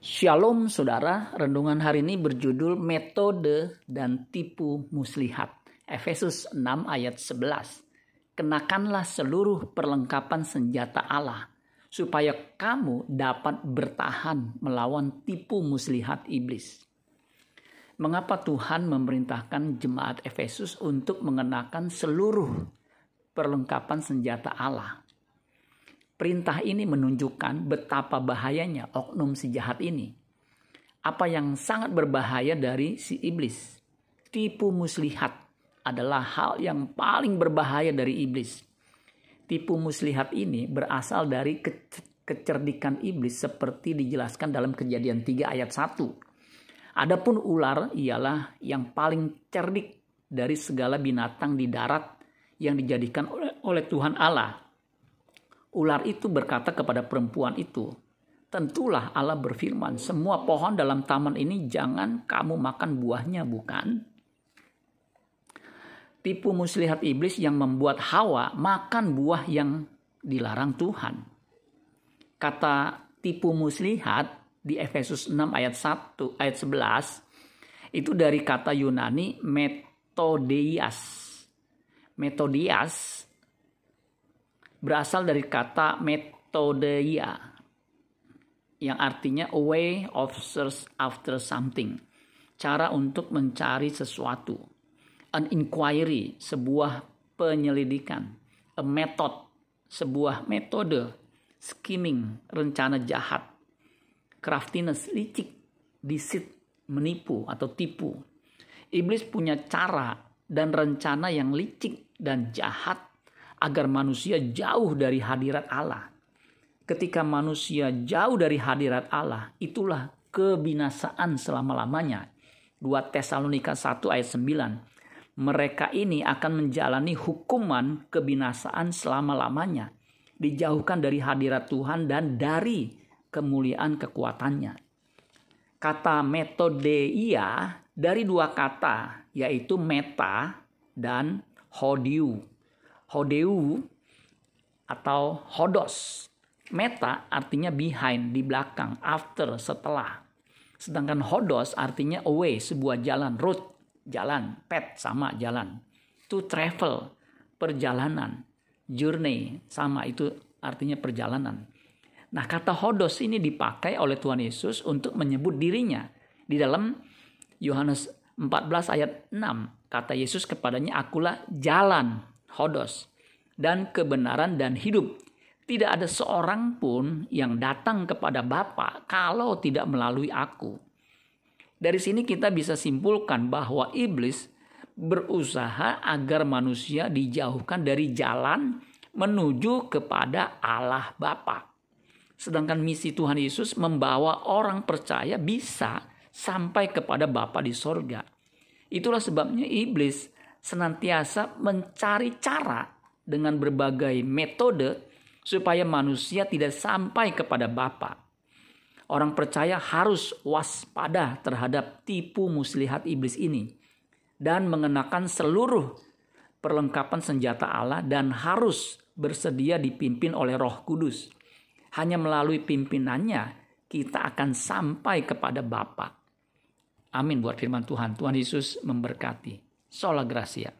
Shalom saudara, renungan hari ini berjudul Metode dan Tipu Muslihat. Efesus 6 ayat 11. Kenakanlah seluruh perlengkapan senjata Allah supaya kamu dapat bertahan melawan tipu muslihat iblis. Mengapa Tuhan memerintahkan jemaat Efesus untuk mengenakan seluruh perlengkapan senjata Allah? Perintah ini menunjukkan betapa bahayanya oknum si jahat ini. Apa yang sangat berbahaya dari si iblis. Tipu muslihat adalah hal yang paling berbahaya dari iblis. Tipu muslihat ini berasal dari ke kecerdikan iblis seperti dijelaskan dalam kejadian 3 ayat 1. Adapun ular ialah yang paling cerdik dari segala binatang di darat yang dijadikan oleh, oleh Tuhan Allah Ular itu berkata kepada perempuan itu, Tentulah Allah berfirman, semua pohon dalam taman ini jangan kamu makan buahnya, bukan? Tipu muslihat iblis yang membuat Hawa makan buah yang dilarang Tuhan. Kata tipu muslihat di Efesus 6 ayat 1 ayat 11 itu dari kata Yunani metodias. Metodias berasal dari kata metodeia yang artinya a way of search after something. Cara untuk mencari sesuatu. An inquiry, sebuah penyelidikan. A method, sebuah metode. Skimming, rencana jahat. Craftiness, licik, deceit, menipu atau tipu. Iblis punya cara dan rencana yang licik dan jahat agar manusia jauh dari hadirat Allah. Ketika manusia jauh dari hadirat Allah, itulah kebinasaan selama-lamanya. 2 Tesalonika 1 ayat 9. Mereka ini akan menjalani hukuman kebinasaan selama-lamanya. Dijauhkan dari hadirat Tuhan dan dari kemuliaan kekuatannya. Kata metodeia dari dua kata yaitu meta dan hodiu hodeu atau hodos. Meta artinya behind, di belakang, after, setelah. Sedangkan hodos artinya away, sebuah jalan, route, jalan, pet sama jalan. To travel, perjalanan. Journey sama itu artinya perjalanan. Nah kata hodos ini dipakai oleh Tuhan Yesus untuk menyebut dirinya. Di dalam Yohanes 14 ayat 6 kata Yesus kepadanya akulah jalan hodos, dan kebenaran dan hidup. Tidak ada seorang pun yang datang kepada Bapa kalau tidak melalui aku. Dari sini kita bisa simpulkan bahwa iblis berusaha agar manusia dijauhkan dari jalan menuju kepada Allah Bapa. Sedangkan misi Tuhan Yesus membawa orang percaya bisa sampai kepada Bapa di sorga. Itulah sebabnya iblis senantiasa mencari cara dengan berbagai metode supaya manusia tidak sampai kepada Bapa. Orang percaya harus waspada terhadap tipu muslihat iblis ini dan mengenakan seluruh perlengkapan senjata Allah dan harus bersedia dipimpin oleh Roh Kudus. Hanya melalui pimpinannya kita akan sampai kepada Bapa. Amin buat firman Tuhan. Tuhan Yesus memberkati. Sola Gracia.